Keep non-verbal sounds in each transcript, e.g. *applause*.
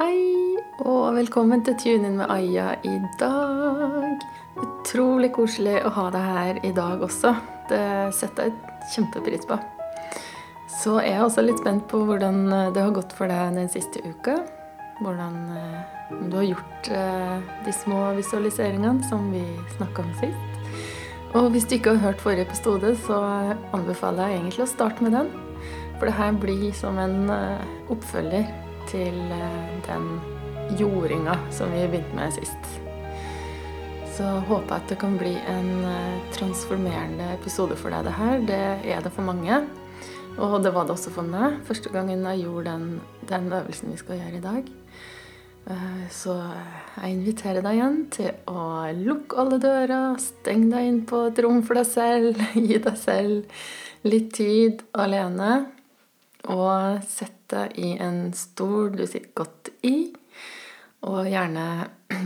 Hei, og velkommen til Tune inn med Aya i dag. Utrolig koselig å ha deg her i dag også. Det setter jeg kjempepris på. Så jeg er også litt spent på hvordan det har gått for deg den siste uka. Hvordan eh, om du har gjort eh, de små visualiseringene som vi snakka om sist. Og hvis du ikke har hørt forrige episode, så anbefaler jeg egentlig å starte med den. For det her blir som en eh, oppfølger til eh, den jordinga som vi begynte med sist. Så håper jeg at det kan bli en eh, transformerende episode for deg, det her. Det er det for mange. Og det var det også for meg første gangen jeg gjorde den, den øvelsen vi skal gjøre i dag. Så jeg inviterer deg igjen til å lukke alle dører, steng deg inn på et rom for deg selv, *laughs* gi deg selv litt tid alene. Og sett deg i en stol du sitter godt i. Og gjerne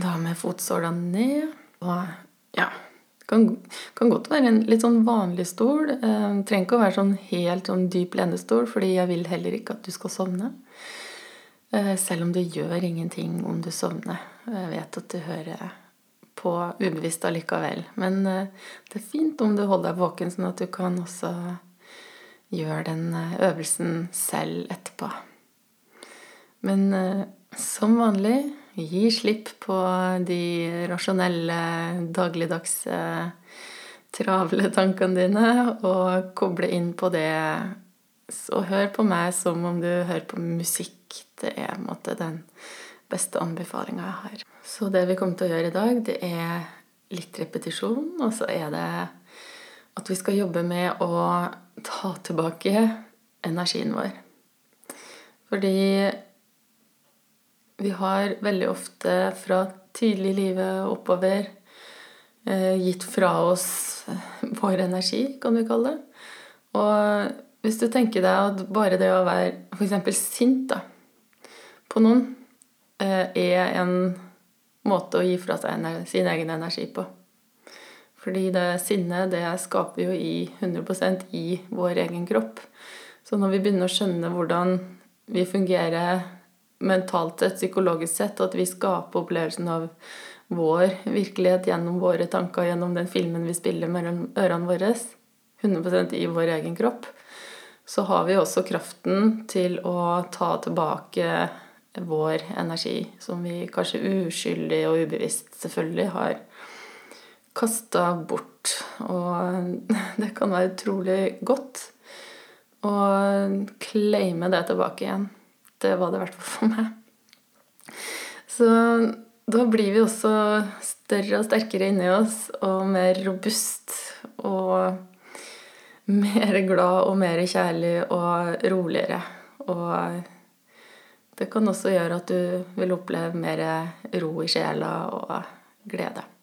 da med fotsålene ned. Og ja kan, kan, godt være en litt sånn vanlig stol. Eh, trenger ikke å være sånn helt sånn dyp lenestol, fordi jeg vil heller ikke at du skal sovne. Eh, selv om det gjør ingenting om du sovner. Jeg vet at du hører på ubevisst allikevel. Men eh, det er fint om du holder deg våken, sånn at du kan også gjør den eh, øvelsen selv etterpå. Men eh, som vanlig gi slipp på de rasjonelle, dagligdagse, travle tankene dine, og koble inn på det. Så hør på meg som om du hører på musikk. Det er måte den beste anbefalinga jeg har. Så det vi kommer til å gjøre i dag, det er litt repetisjon, og så er det at vi skal jobbe med å ta tilbake energien vår. Fordi vi har veldig ofte fra tidlig i livet oppover eh, gitt fra oss vår energi, kan vi kalle det. Og hvis du tenker deg at bare det å være f.eks. sint da, på noen eh, er en måte å gi fra seg sin egen energi på. Fordi det sinnet, det skaper jo i 100% i vår egen kropp. Så når vi begynner å skjønne hvordan vi fungerer mentalt sett, psykologisk sett, at vi skaper opplevelsen av vår virkelighet gjennom våre tanker, gjennom den filmen vi spiller mellom ørene våre, 100% i vår egen kropp, så har vi også kraften til å ta tilbake vår energi, som vi kanskje uskyldig og ubevisst selvfølgelig har kasta bort. Og *laughs* det kan være utrolig godt å claime det tilbake igjen. Det var det i hvert fall for meg. Så da blir vi også større og sterkere inni oss og mer robust og *laughs* mer glad og mer kjærlig og roligere. Og det kan også gjøre at du vil oppleve mer ro i sjela og glede.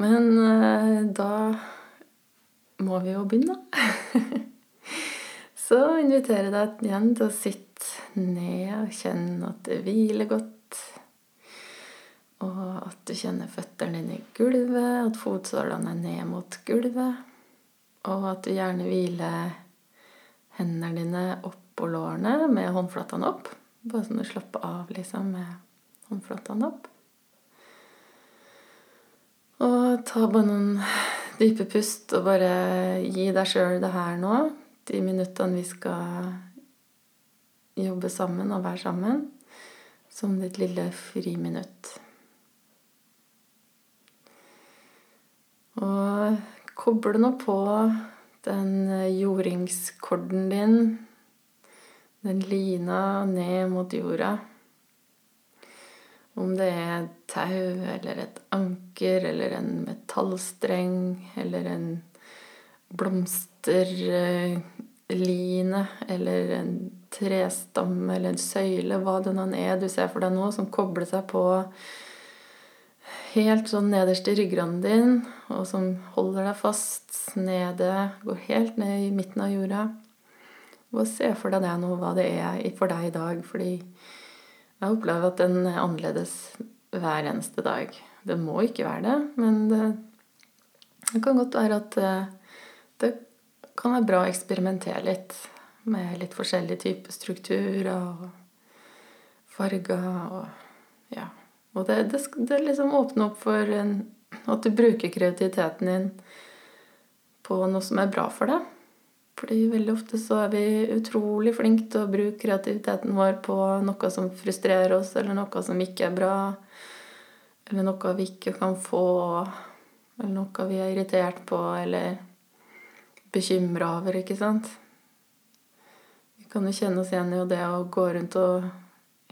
Men uh, da må vi jo begynne. *laughs* Så inviterer jeg deg igjen til å sitte ned og kjenne at det hviler godt. Og at du kjenner føttene dine i gulvet, at fotsålene er ned mot gulvet. Og at du gjerne hviler hendene dine oppå lårene med håndflatene opp. Bare sånn du slapper av liksom med håndflatene opp. Og ta bare noen dype pust og bare gi deg sjøl det her nå. De minuttene vi skal jobbe sammen og være sammen. Som ditt lille friminutt. Og koble nå på den jordingskorden din. Den lina ned mot jorda. Om det er et tau eller et anker eller en metallstreng eller en blomsterline eller en trestamme eller en søyle, hva det nå er du ser for deg nå, som kobler seg på helt sånn nederst i ryggraden din, og som holder deg fast nede, går helt ned i midten av jorda. Og se for deg det nå, hva det er for deg i dag. fordi jeg opplever at den er annerledes hver eneste dag. Det må ikke være det, men det, det kan godt være at det, det kan være bra å eksperimentere litt med litt forskjellige typer strukturer og farger og Ja. Og det, det, det liksom åpner opp for en, at du bruker kreativiteten din på noe som er bra for deg. Fordi veldig ofte så er vi utrolig flinke til å bruke kreativiteten vår på noe som frustrerer oss, eller noe som ikke er bra, eller noe vi ikke kan få, eller noe vi er irritert på, eller bekymra over, ikke sant? Vi kan jo kjenne oss igjen i det å gå rundt og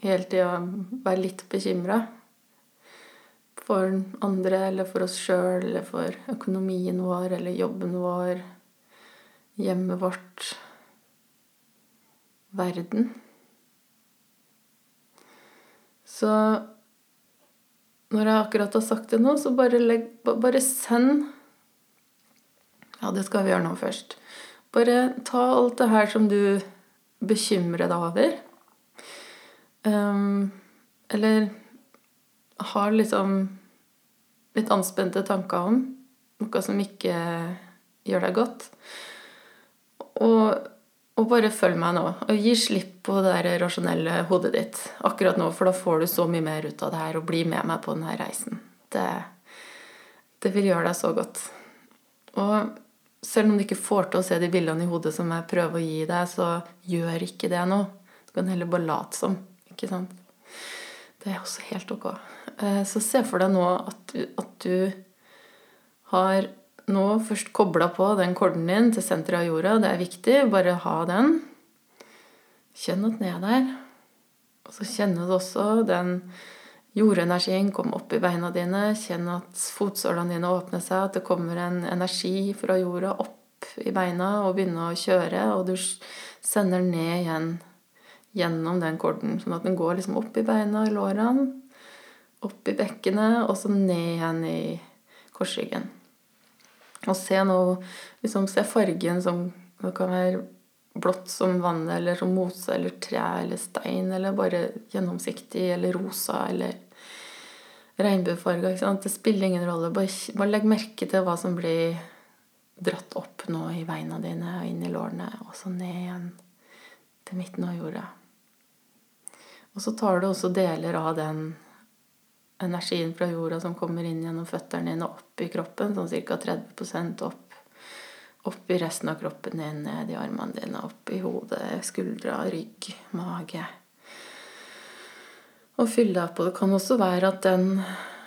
hele tida være litt bekymra. For andre eller for oss sjøl eller for økonomien vår eller jobben vår, hjemmet vårt, verden. Så når jeg akkurat har sagt det nå, så bare, legg, bare send Ja, det skal vi gjøre nå først. Bare ta alt det her som du bekymrer deg over. Um, eller har liksom litt anspente tanker om. Noe som ikke gjør deg godt. Og, og bare følg meg nå. Og gi slipp på det der rasjonelle hodet ditt akkurat nå, for da får du så mye mer ut av det her, og bli med meg på denne reisen. Det, det vil gjøre deg så godt. Og selv om du ikke får til å se de bildene i hodet som jeg prøver å gi deg, så gjør ikke det nå. Du kan heller bare late som. Ikke sant? Det er også helt ok. Eh, så se for deg nå at du, at du har nå først kobla på den korden din til senteret av jorda. Det er viktig. Bare ha den. Kjenn at den er der. Og så kjenner du også den jordenergien komme opp i beina dine. Kjenn at fotsålene dine åpner seg, at det kommer en energi fra jorda opp i beina og begynner å kjøre, og du sender den ned igjen gjennom den korden. Sånn at den går liksom opp i beina, i lårene, opp i bekkenet, og så ned igjen i korsryggen. Og se noe liksom Se fargen som det kan være blått som vannet, eller som mose eller tre eller stein, eller bare gjennomsiktig eller rosa eller regnbuefarga. Det spiller ingen rolle. Bare, bare, legg merke til hva som blir dratt opp nå i beina dine og inn i lårene, og så ned igjen til midten av jorda. Og så tar du også deler av den energien fra jorda som kommer inn gjennom føttene dine, opp i kroppen, sånn ca. 30% opp. Opp i resten av kroppen din, ned i armene dine, opp i hodet, skuldra, rygg, mage Og fyll deg på. Det kan også være at den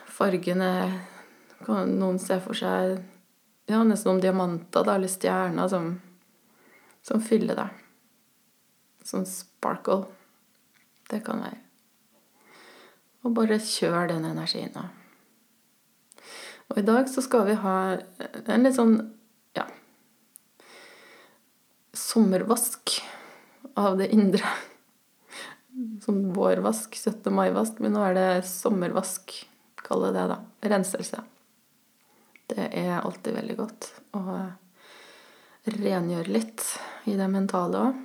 fargen er Noen se for seg ja, nesten som diamanter da, eller stjerner som, som fyller deg. Sånn sparkle. Det kan være. Og bare kjør den energien nå. Og i dag så skal vi ha en litt sånn ja sommervask av det indre sånn vårvask, 17. mai-vask, men nå er det sommervask. Kall det det, da. Renselse. Det er alltid veldig godt å rengjøre litt i det mentale òg.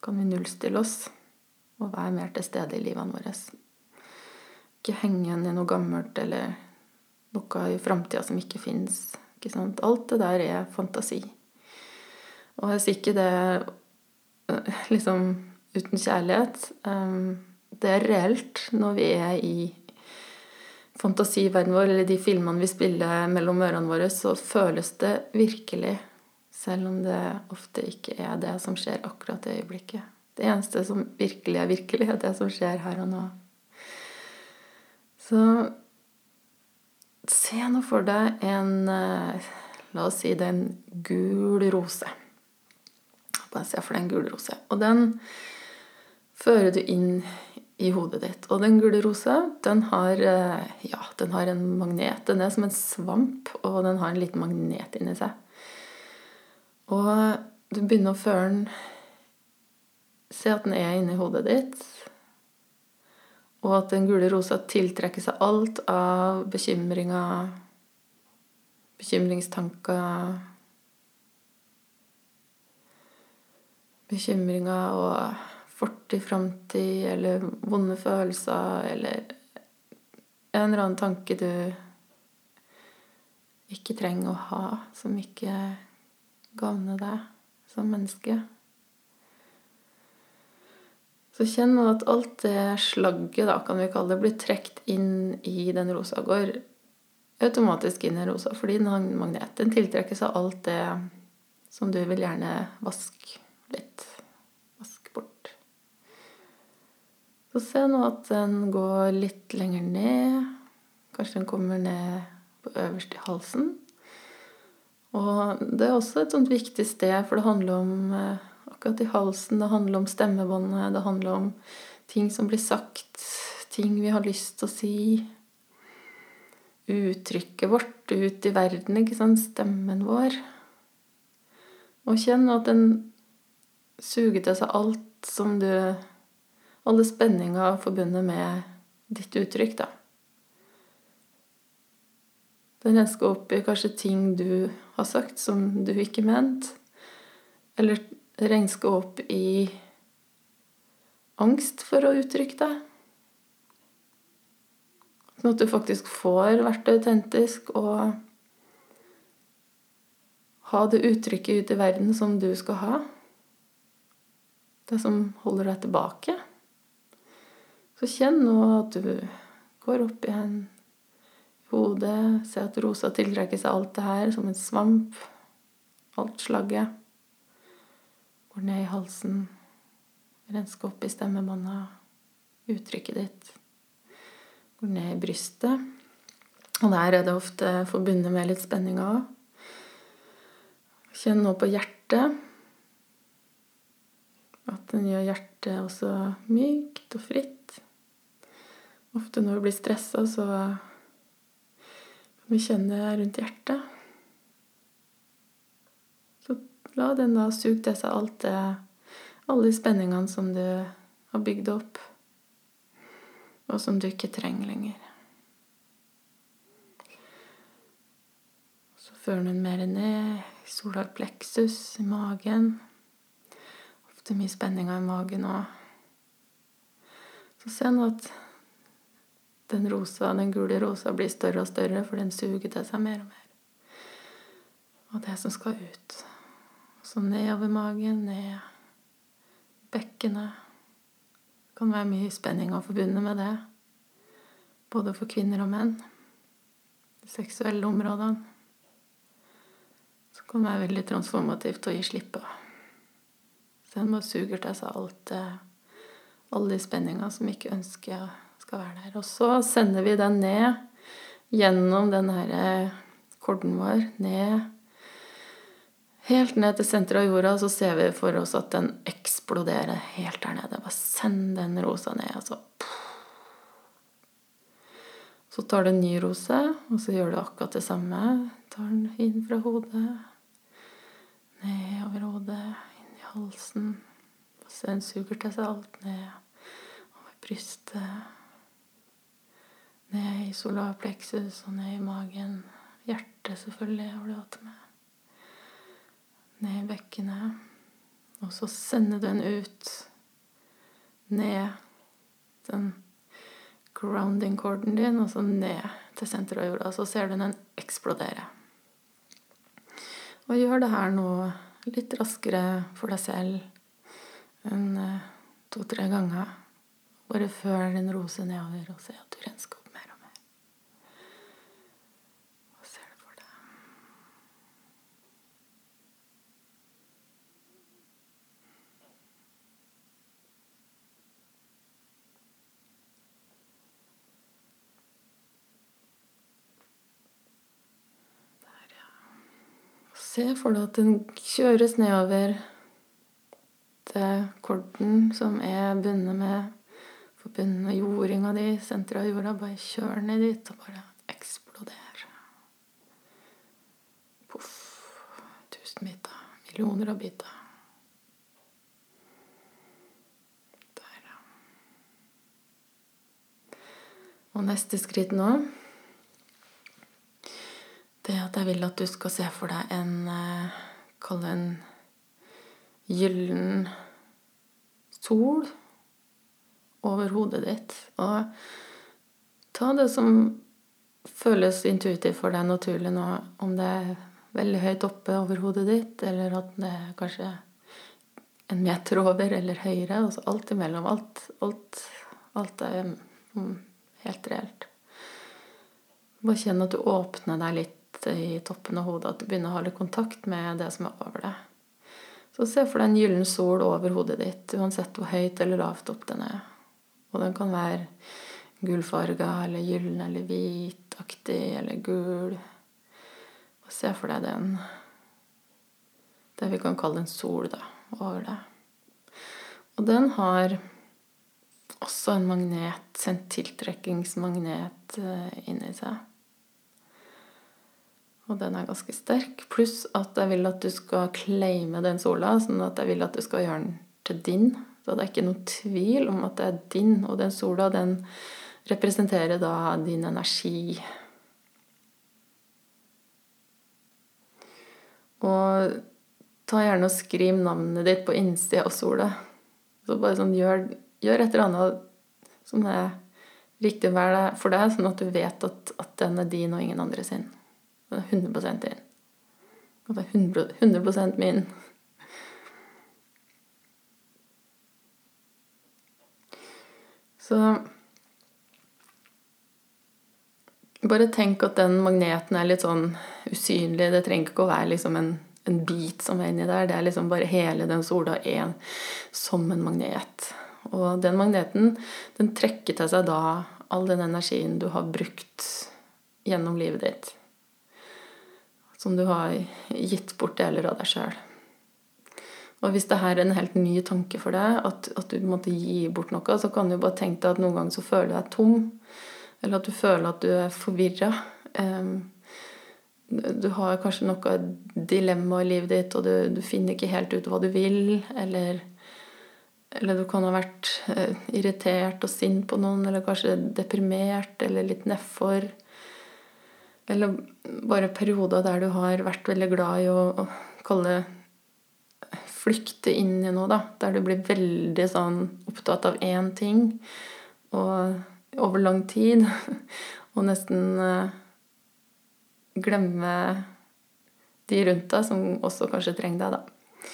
Kan vi nullstille oss og være mer til stede i livene våre. Ikke henge igjen i noe gammelt eller noe i framtida som ikke fins. Alt det der er fantasi. Og hvis ikke det eh, liksom uten kjærlighet. Ehm, det er reelt når vi er i fantasiverdenen vår, eller de filmene vi spiller mellom ørene våre, så føles det virkelig. Selv om det ofte ikke er det som skjer akkurat i øyeblikket. Det eneste som virkelig er virkelig, er det som skjer her og nå. Så se nå for deg en eh, La oss si det er en gul rose. Bare se for deg en gul rose. Og den fører du inn i hodet ditt. Og den gule rosa, den har, eh, ja, den har en magnet. Den er som en svamp, og den har en liten magnet inni seg. Og du begynner å føle den Se at den er inni hodet ditt. Og at den gule rosa tiltrekker seg alt av bekymringer, bekymringstanker Bekymringer og fortid, framtid eller vonde følelser eller en eller annen tanke du ikke trenger å ha, som ikke gagner deg som menneske. Så kjenn nå at alt det slagget, da, kan vi kalle det, blir trukket inn i den rosa. Går automatisk inn i rosa, fordi den magneten tiltrekker seg alt det som du vil gjerne vaske litt. Vaske bort. Så se nå at den går litt lenger ned. Kanskje den kommer ned på øverst i halsen. Og det er også et sånt viktig sted, for det handler om eh, akkurat i halsen. Det handler om stemmebåndet, det handler om ting som blir sagt, ting vi har lyst til å si. Uttrykket vårt ut i verden, ikke sant? Stemmen vår. Og kjenn at den suger til seg alt som du Alle spenninger forbundet med ditt uttrykk, da. Den rensker opp i kanskje ting du har sagt som du ikke mente. Eller regnskap i angst for å uttrykke deg. Sånn at du faktisk får vært autentisk og ha det uttrykket ut i verden som du skal ha. Det som holder deg tilbake. Så kjenn nå at du går opp igjen i hodet. Se at rosa tiltrekker seg alt det her som en svamp. Alt slagget. Går ned i halsen. Renske opp i stemmebånda. Uttrykket ditt. Går ned i brystet. Og der er det ofte forbundet med litt spenning òg. Kjenn nå på hjertet. At den gjør hjertet også mykt og fritt. Ofte når vi blir stressa, så kan vi kjenne rundt hjertet. La den da suge til seg alt det, alle de spenningene som du har bygd opp, og som du ikke trenger lenger. Så fører den mer ned i solar plexus, i magen. Ofte mye spenninger i magen òg. Så se nå at den rosa, den gule rosa blir større og større, for den suger til seg mer og mer. Og det som skal ut. Så nedover magen, ned bekkenet. Det kan være mye spenning forbundet med det. Både for kvinner og menn. De seksuelle områdene. Så kan det være veldig transformativt å gi slipp på. Så en bare suger til seg alt alle de spenningene som ikke ønsker skal være der. Og så sender vi den ned gjennom den herre korden vår, ned Helt ned til senteret av jorda, så ser vi for oss at den eksploderer helt der nede. Bare send den rosa ned, og så Så tar du en ny rose, og så gjør du akkurat det samme. Tar den inn fra hodet, ned over hodet, inn i halsen. Og så den suger til seg alt ned over brystet. Ned i solarpleksus og ned i magen. Hjertet, selvfølgelig, har du hatt med ned i bekkenet. Og så sender du den ut ned den grounding-corden din, og så ned til senteret av jorda. Så ser du den eksplodere. Og gjør det her nå litt raskere for deg selv enn eh, to-tre ganger. Bare før den rose nedover, og se at du rensker Se for deg at den kjøres nedover til korden som er bundet med forbundet med jordinga di, senteret av jorda. Bare kjør ned dit og bare eksploder. Poff. Tusen biter. Millioner av biter. Der, ja. Og neste skritt nå det at jeg vil at du skal se for deg en eh, Kall det en gyllen sol over hodet ditt. Og ta det som føles intuitivt for deg naturlig nå, om det er veldig høyt oppe over hodet ditt, eller at det er kanskje en meter over eller høyere. Altså alt imellom. Alt, alt, alt er mm, helt reelt. Bare kjenn at du åpner deg litt i toppen av hodet, at du begynner å holde kontakt med det som er over deg. Så se for deg en gyllen sol over hodet ditt, uansett hvor høyt eller lavt opp den er. Og den kan være gullfarga eller gyllen eller hvitaktig eller gul. Og se for deg den Det vi kan kalle en sol, da, over deg. Og den har også en magnet, en tiltrekkingsmagnet eh, inni seg. Og den er ganske sterk. Pluss at jeg vil at du skal claime den sola, sånn at jeg vil at du skal gjøre den til din. Så det er ikke noen tvil om at det er din. Og den sola, den representerer da din energi. Og ta gjerne og skriv navnet ditt på innsida av sola. Så bare sånn, gjør, gjør et eller annet som er riktig for deg, sånn at du vet at, at den er din og ingen andre sin. Det er 100 din. Og det er 100, 100 min. Så bare tenk at den magneten er litt sånn usynlig. Det trenger ikke å være liksom en, en, bit som er inni der. Det er liksom bare hele den sola er som en magnet. Og den magneten den trekker til seg da all den energien du har brukt gjennom livet ditt som du har gitt bort deler av deg sjøl. Og hvis det her er en helt ny tanke for deg, at, at, du måtte gi bort noe, så kan du bare tenke deg at noen ganger så føler du deg tom. Eller at du føler at du er forvirra. Du har kanskje noe dilemma i livet ditt, og du, du, finner ikke helt ut hva du vil. Eller, eller du kan ha vært eh, irritert og sint på noen, eller kanskje deprimert eller litt nedfor. Eller bare perioder der du har vært veldig glad i å, å kalle flykte inn i noe, da. Der du blir veldig sånn opptatt av én ting og over lang tid. *laughs* Og nesten uh, glemme de rundt deg, som også kanskje trenger deg, da.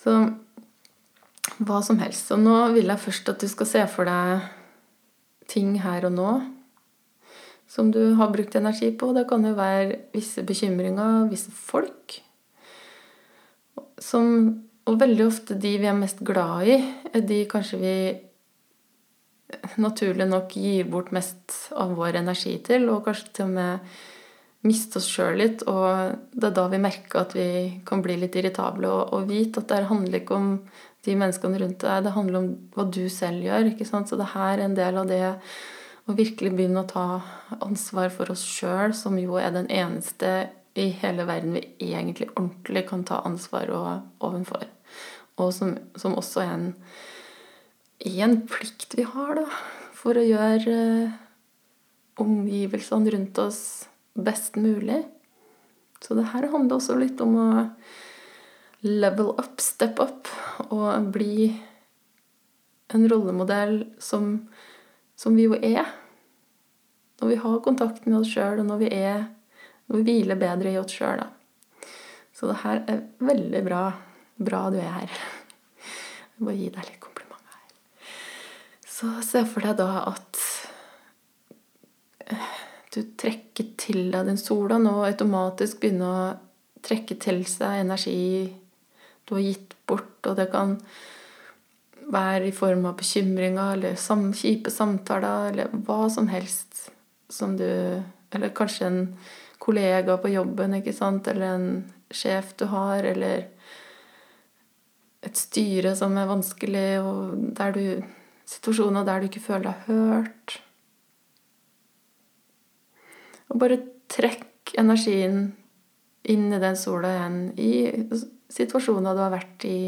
Så hva som helst. Så nå vil jeg først at du skal se for deg ting her og nå som du har brukt energi på. Det kan jo være visse bekymringer, visse folk. Som, og veldig ofte de vi er mest glad i, er de kanskje vi naturlig nok gir bort mest av vår energi til, og kanskje til og med miste oss sjøl litt. Og det er da vi merker at vi kan bli litt irritable, og, og vite at det handler ikke om de menneskene rundt deg, det handler om hva du selv gjør. ikke sant? Så det her er en del av det og virkelig begynne å ta ansvar for oss sjøl, som jo er den eneste i hele verden vi egentlig ordentlig kan ta ansvar overfor. Og som, som også er en, en, plikt vi har, da, for å gjøre eh, omgivelsene rundt oss best mulig. Så det her handler også litt om å level up, step up, og bli en rollemodell som som vi jo er. Når vi har kontakt med oss sjøl, og når vi, er, når vi hviler bedre i oss sjøl. Så det her er veldig bra. Bra du er her. Jeg bare gi deg litt komplimenter her. Så se for deg da at eh, du trekker til deg den sola nå automatisk begynner å trekke til seg energi du har gitt bort, og det kan være i form av bekymringer eller sam, kjipe samtaler eller hva som helst som du Eller kanskje en kollega på jobben, ikke sant, eller en sjef du har, eller et styre som er vanskelig, og der du Situasjoner der du ikke føler deg hørt. Og bare trekk energien inn i den sola igjen i situasjoner du har vært i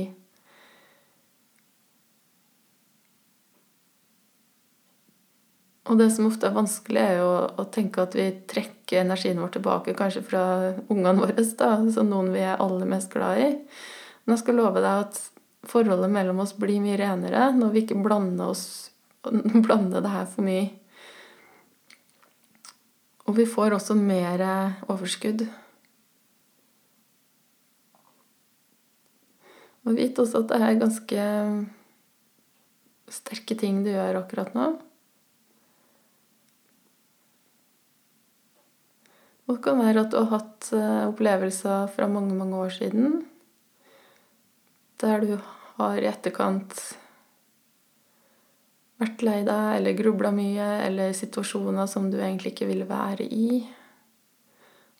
Og det som ofte er vanskelig, er jo å tenke at vi trekker energien vår tilbake kanskje fra ungene våre, da, altså noen vi er aller mest glad i. Men jeg skal love deg at forholdet mellom oss blir mye renere når vi ikke blander, oss, *laughs* blander det her for mye. Og vi får også mer overskudd. Og vit også at det er ganske sterke ting du gjør akkurat nå. Og det kan være at du har hatt eh, opplevelser fra mange, mange år siden der du har i etterkant vært lei deg eller grubla mye, eller situasjoner som du egentlig ikke ville være i,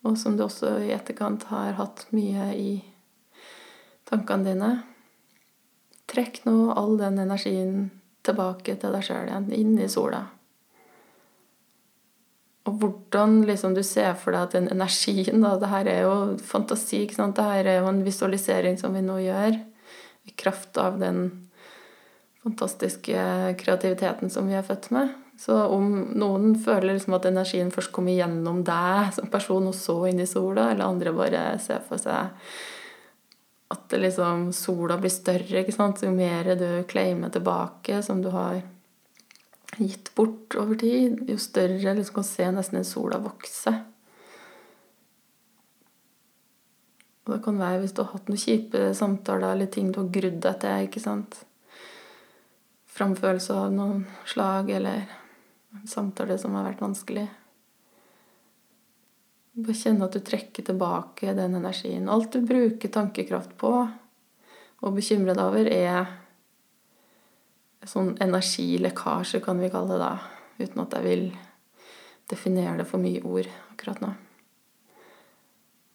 og som du også i etterkant har hatt mye i tankene dine. Trekk nå all den energien tilbake til deg sjøl igjen, inn i sola. Og hvordan liksom, du ser for deg at den energien da, det her er jo fantasi. ikke sant? Det her er jo en visualisering som vi nå gjør i kraft av den fantastiske kreativiteten som vi er født med. Så om noen føler liksom at energien først kommer gjennom deg som person og så inn i sola, eller andre bare ser for seg at liksom, sola blir større ikke sant? jo mer du claimer tilbake som du har gitt bort over tid, jo større liksom kan se nesten en sola vokse. Og det kan være hvis du har hatt noen kjipe samtaler eller ting du har grudd deg til. ikke sant? Framfølelse av noen slag eller en samtale som har vært vanskelig. Bare kjenne at du trekker tilbake den energien. Alt du bruker tankekraft på og bekymrer deg over, er sånn energilekkasje, kan vi kalle det da. Uten at jeg vil definere det for mye ord akkurat nå.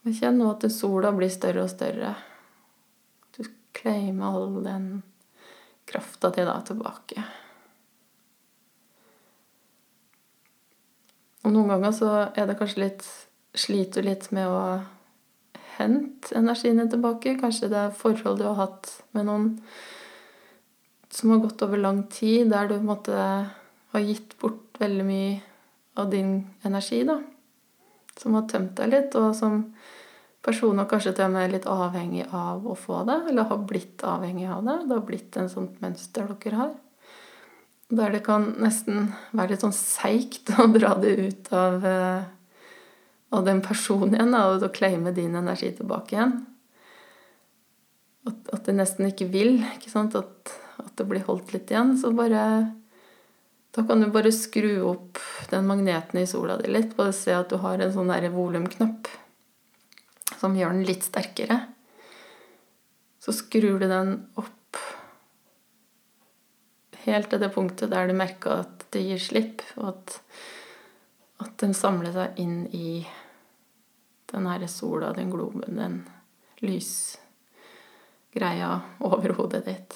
Men kjenn nå at sola blir større og større. Du claimer all den krafta di da tilbake. Og noen ganger så er det kanskje litt Sliter du litt med å hente energien din tilbake. Kanskje det er forhold du har hatt med noen som har gått over lang tid, der du måtte ha gitt bort veldig mye av din energi, da. Som har tømt deg litt, og som personer kanskje til og med er litt avhengig av å få det, eller har blitt avhengig av det. Det har blitt en sånt mønster dere har. Der det kan nesten være litt sånn seigt å dra det ut av, eh, av den personen igjen, og å claime din energi tilbake igjen. At, at det nesten ikke vil. ikke sant? At det blir holdt litt igjen, så bare Da kan du bare skru opp den magneten i sola di litt. Bare se at du har en sånn volumknapp som gjør den litt sterkere. Så skrur du den opp helt til det punktet der du merker at det gir slipp, og at, at den samler seg inn i den herre sola, den globen, den lysgreia over hodet ditt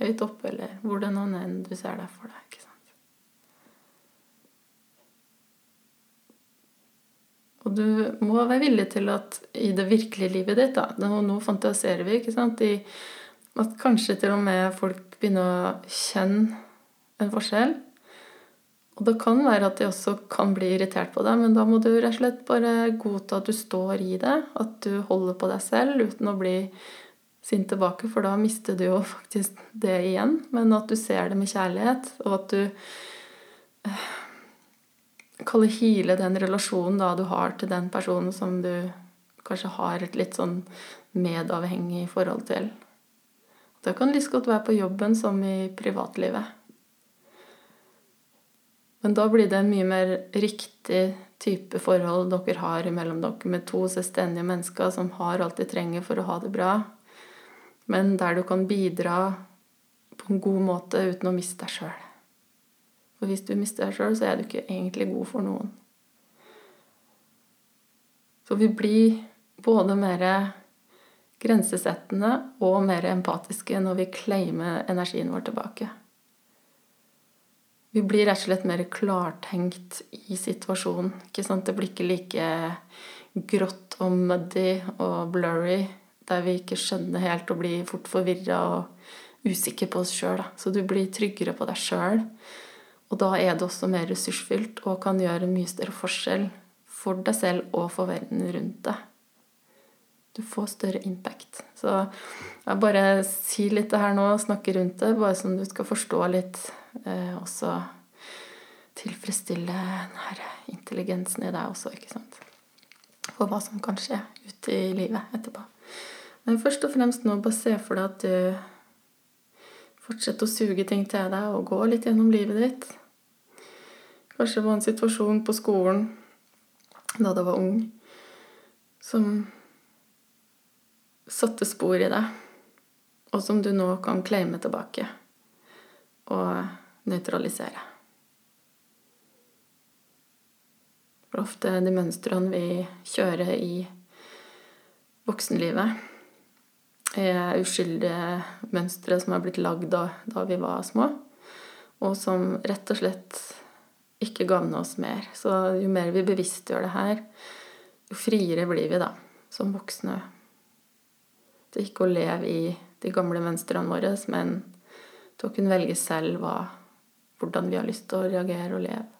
høyt oppe, eller hvor det nå enn du ser deg for deg. ikke sant? Og du må være villig til at i det virkelige livet ditt da, Nå, fantaserer vi, ikke sant? I, at kanskje til og med folk begynner å kjenne en forskjell. Og det kan være at de også kan bli irritert på deg, men da må du rett og slett bare godta at du står i det. At du holder på deg selv uten å bli sint tilbake, for da mister du jo faktisk det igjen. Men at du ser det med kjærlighet, og at du eh, kaller hile den relasjonen da du har til den personen som du kanskje har et litt sånn medavhengig forhold til. Det kan like godt være på jobben som i privatlivet. Men da blir det en mye mer riktig type forhold dere har mellom dere, med to selvstendige mennesker som har alt de trenger for å ha det bra, men der du kan bidra på en god måte uten å miste deg sjøl. For hvis du mister deg sjøl, så er du ikke egentlig god for noen. Så vi blir både mer grensesettende og mer empatiske når vi claimer energien vår tilbake. Vi blir rett og slett mer klartenkt i situasjonen. Det blir ikke like grått og muddy og blurry der vi ikke skjønner helt og blir fort forvirra og usikre på oss sjøl. Så du blir tryggere på deg sjøl. Og da er det også mer ressursfylt og kan gjøre mye større forskjell for deg selv og for verden rundt deg. Du får større impact. Så jeg bare sier litt det her nå, snakker rundt det, bare sånn du skal forstå litt. Eh, også tilfredsstille den her intelligensen i deg også, ikke sant. For hva som kan skje ute i livet etterpå. Men først og fremst nå bare se for deg at du fortsetter å suge ting til deg og gå litt gjennom livet ditt. Kanskje det var en situasjon på skolen da du var ung, som satte spor i deg, og som du nå kan claime tilbake og nøytralisere. For ofte de mønstrene vi kjører i voksenlivet, uskyldige mønstre som har blitt lagd da, da vi var små, og som rett og slett ikke gagner oss mer. Så jo mer vi bevisstgjør det her, jo friere blir vi da, som voksne. Til ikke å leve i de gamle mønstrene våre, men til å kunne velge selv hva, hvordan vi har lyst til å reagere og leve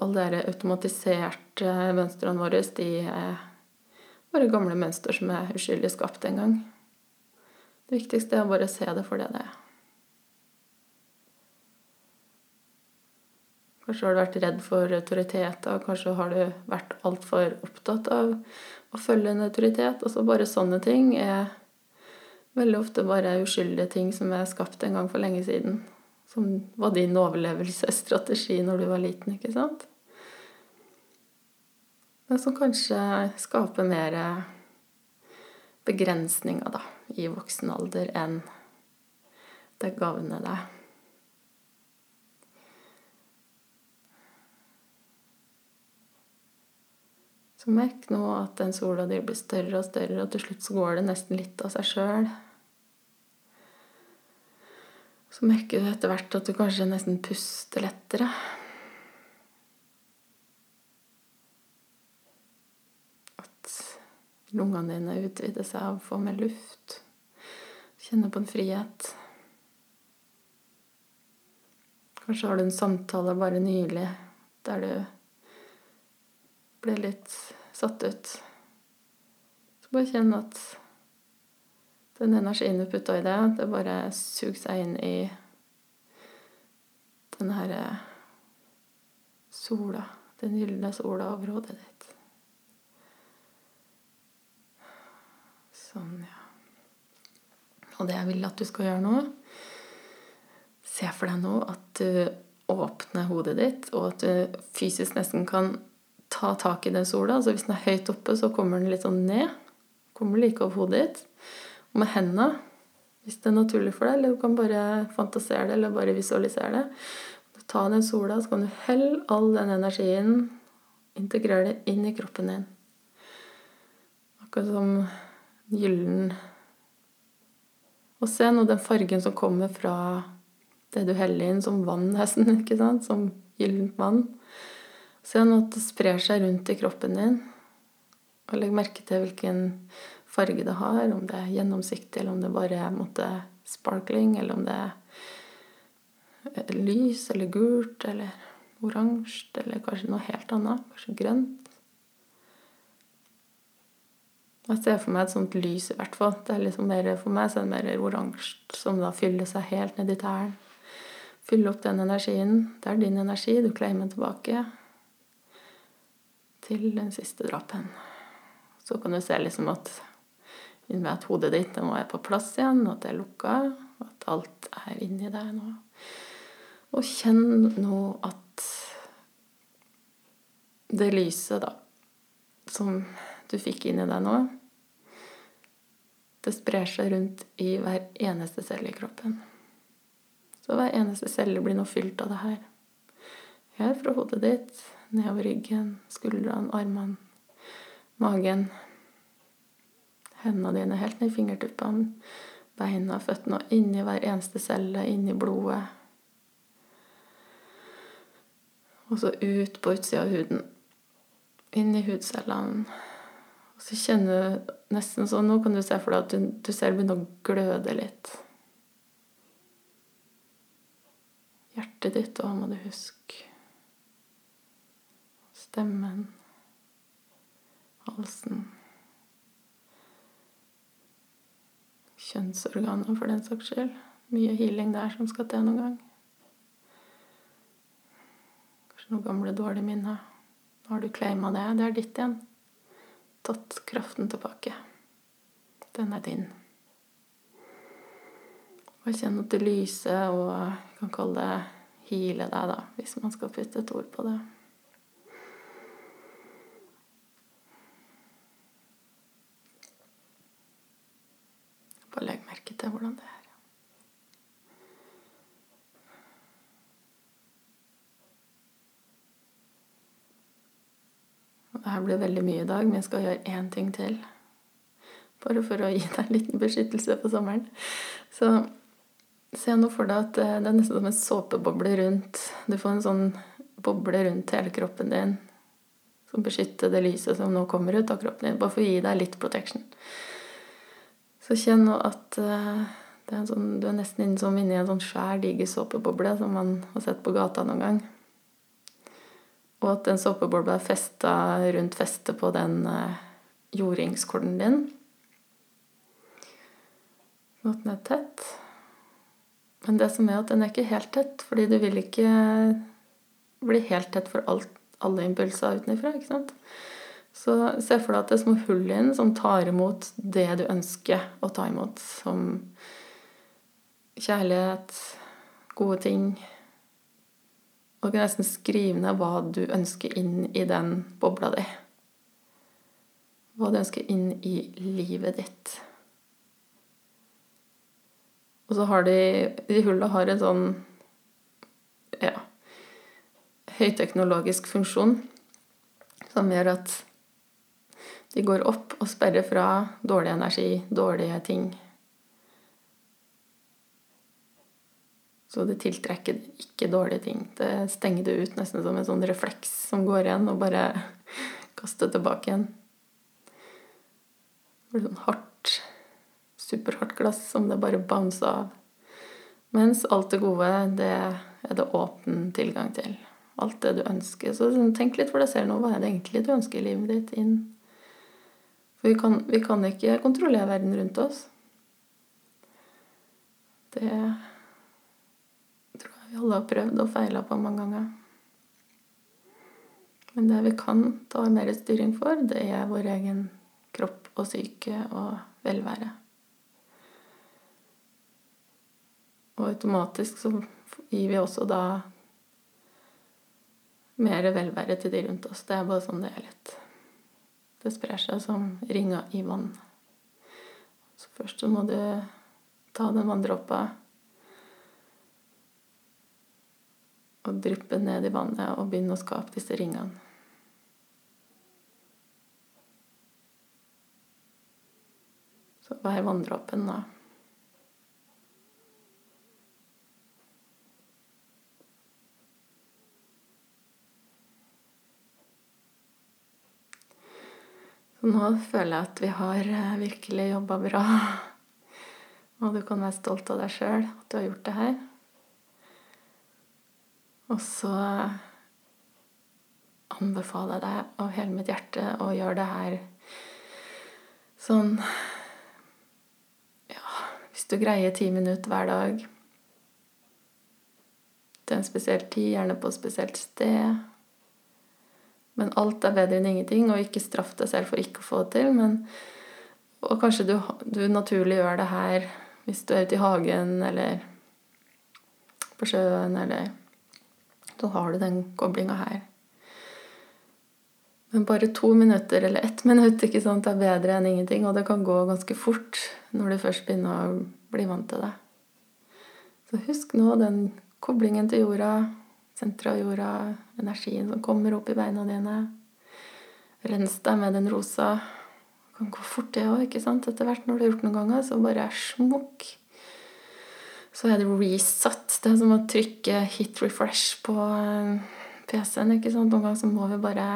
alle de automatiserte mønstrene våre, de er bare gamle mønster som er uskyldig skapt en gang. Det viktigste er å bare se det for det det er. Kanskje har du vært redd for autoriteter, kanskje har du vært altfor opptatt av å følge en autoritet. Altså bare sånne ting er veldig ofte bare uskyldige ting som er skapt en gang for lenge siden. Som var din overlevelsesstrategi når du var liten, ikke sant? Men som kanskje skaper mer begrensninger, da, i voksen alder enn det gagner deg. Så merk nå at den sola di blir større og større, og til slutt så går det nesten litt av seg sjøl. Så merker du etter hvert at du kanskje nesten puster lettere. At lungene dine utvider seg av å få mer luft. Kjenne på en frihet. Kanskje har du en samtale bare nylig der du ble litt satt ut. Så bare kjenn at den energien du putta i det, det bare suger seg inn i den herre eh, sola. Den gylne sola over hodet ditt. Sånn, ja. Og det jeg vil at du skal gjøre nå Se for deg nå at du åpner hodet ditt, og at du fysisk nesten kan ta tak i den sola. Altså hvis den er høyt oppe, så kommer den litt sånn ned. Kommer like over hodet ditt. Og med hendene, hvis det er naturlig for deg, eller du kan bare fantasere det, eller bare visualisere det. Ta den sola, så kan du helle all den energien, integrere det inn i kroppen din. Akkurat som gyllen Og se nå den fargen som kommer fra det du heller inn, som vann *laughs* nesten, ikke sant? Som gyllent vann. Se nå at det sprer seg rundt i kroppen din. Og legg merke til hvilken farge det har, om det er gjennomsiktig, eller om det bare er måtte, sparkling, eller om det er lys eller gult eller oransje, eller kanskje noe helt annet. Kanskje grønt. Jeg ser for meg et sånt lys, i hvert fall. Det er liksom mer, for meg så er det mer oransje, som da fyller seg helt ned i tærne. Fylle opp den energien. Det er din energi. Du claimer tilbake til den siste drapen. Så kan du se liksom at inni at hodet ditt må være på plass igjen, at det er lukka, at alt er inni deg nå. Og kjenn nå at det lyset, da, som du fikk inni deg nå, det sprer seg rundt i hver eneste celle i kroppen. Så hver eneste celle blir nå fylt av det her. Her fra hodet ditt, nedover ryggen, skuldrene, armene, magen. Hendene dine helt ned i fingertuppene, beina, føttene og inni hver eneste celle, inni blodet. Og så ut på utsida av huden. Inn i hudcellene. Og så kjenner du nesten sånn Nå kan du se for deg at du, du selv begynner å gløde litt. Hjertet ditt òg, må du huske. Stemmen. Halsen. kjønnsorganer, for den saks skyld. Mye healing der som skal til noen gang. Kanskje noen gamle, dårlige minner. Nå har du claima det. Det er ditt igjen. Tatt kraften tilbake. Den er din. Og kjenn at det lyser, og jeg kan kalle det hile deg, da, hvis man skal putte et ord på det. Bare legg merke til hvordan det er. Det her blir veldig mye i dag, men jeg skal gjøre én ting til. Bare for å gi deg en liten beskyttelse på sommeren. Så se nå for deg at eh, det er nesten som en såpeboble rundt. Du får en sånn boble rundt hele kroppen din som beskytter det lyset som nå kommer ut av kroppen din. Bare for å gi deg litt protection. Så kjenn nå at uh, er sånn, du er nesten inne, som inni en sånn svær, diger såpeboble som man har sett på gata noen gang. Og at den såpebobla er festa rundt festet på den uh, din. Og at den er tett. Men det som er at den er ikke helt tett, fordi du vil ikke bli helt tett for alt, alle impulser utenfra. ikke sant? Så se for deg at det er små hull i den som tar imot det du ønsker å ta imot, som kjærlighet, gode ting. Og kan nesten skrive ned hva du ønsker inn i den bobla di. Hva du ønsker inn i livet ditt. Og så har de De hulla har en sånn ja, høyteknologisk funksjon som gjør at de går opp og sperrer fra dårlig energi, dårlige ting. Så det tiltrekker ikke dårlige ting. Det stenger det ut nesten som en sånn refleks som går igjen, og bare *laughs* kaster tilbake igjen. Det blir sånn hardt, superhardt glass som det bare bouncer av. Mens alt det gode, det er det åpen tilgang til. Alt det du ønsker. Så tenk litt for deg selv nå. Hva er det egentlig du ønsker i livet ditt inn? For vi kan, vi kan ikke kontrollere verden rundt oss. Det vi alle har prøvd og feila på mange ganger. Men det vi kan ta mer styring for, det er vår egen kropp og syke og velvære. Og automatisk så gir vi også da mer velvære til de rundt oss. Det er bare sånn det er litt. Det sprer seg som ringer i vann. Så først så må du ta den vanndråpa og dryppe ned i vannet og begynne å skape disse ringene. Så vær vanndråpen da? Så nå føler jeg at vi har eh, virkelig jobba bra. Og du kan være stolt av deg sjøl, at du har gjort det her. Og så anbefaler jeg deg av hele mitt hjerte å gjøre det her sånn Ja, hvis du greier ti minutter hver dag til en spesiell tid, gjerne på et spesielt sted. Men alt er bedre enn ingenting, og ikke straff deg selv for ikke å få det til. Men, og kanskje du, du naturlig gjør det her hvis du er ute i hagen eller på sjøen eller da har du den koblinga her. Men bare to minutter eller ett minutt ikke sant, er bedre enn ingenting. Og det kan gå ganske fort når du først begynner å bli vant til det. Så husk nå den koblingen til jorda, senteret av jorda, energien som kommer opp i beina dine. Rens deg med den rosa. Det kan gå fort, det òg, etter hvert når du har gjort noen ganger. Så bare smukk så er det reset. Det er som å trykke hit refresh på eh, PC-en. ikke sant? Noen ganger så må vi bare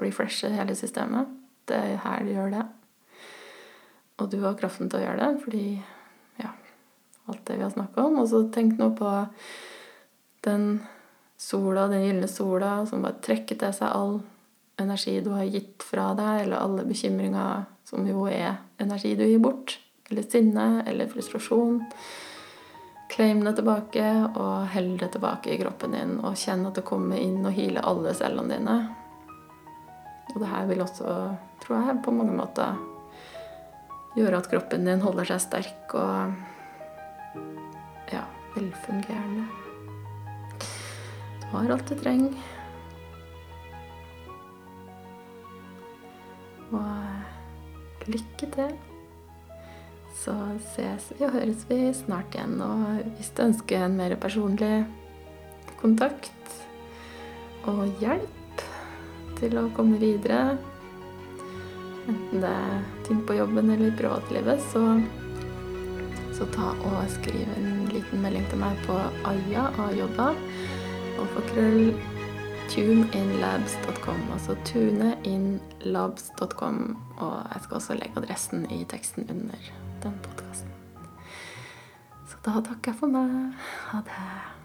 refreshe hele systemet. Det er her du gjør det. Og du har kraften til å gjøre det fordi ja, alt det vi har snakka om. Og så tenk nå på den sola, den gylne sola, som bare trekker til seg all energi du har gitt fra deg, eller alle bekymringer som jo er energi du gir bort. Eller sinne, eller frustrasjon. Claim det tilbake og hell det tilbake i kroppen din. Og kjenn at det kommer inn og healer alle cellene dine. Og det her vil også, tror jeg, på mange måter gjøre at kroppen din holder seg sterk og ja, velfungerende. Du har alt du trenger. Og lykke til. Så ses vi og høres vi snart igjen. Og hvis du ønsker en mer personlig kontakt og hjelp til å komme videre, enten det er ting på jobben eller i privatlivet, så, så ta og skriv en liten melding til meg på Aya, Ajoda, alfakrøll tuneinlabs.com, altså tuneinlabs.com. Og jeg skal også legge adressen i teksten under den podkasten. Så da takker jeg for meg. Ha det.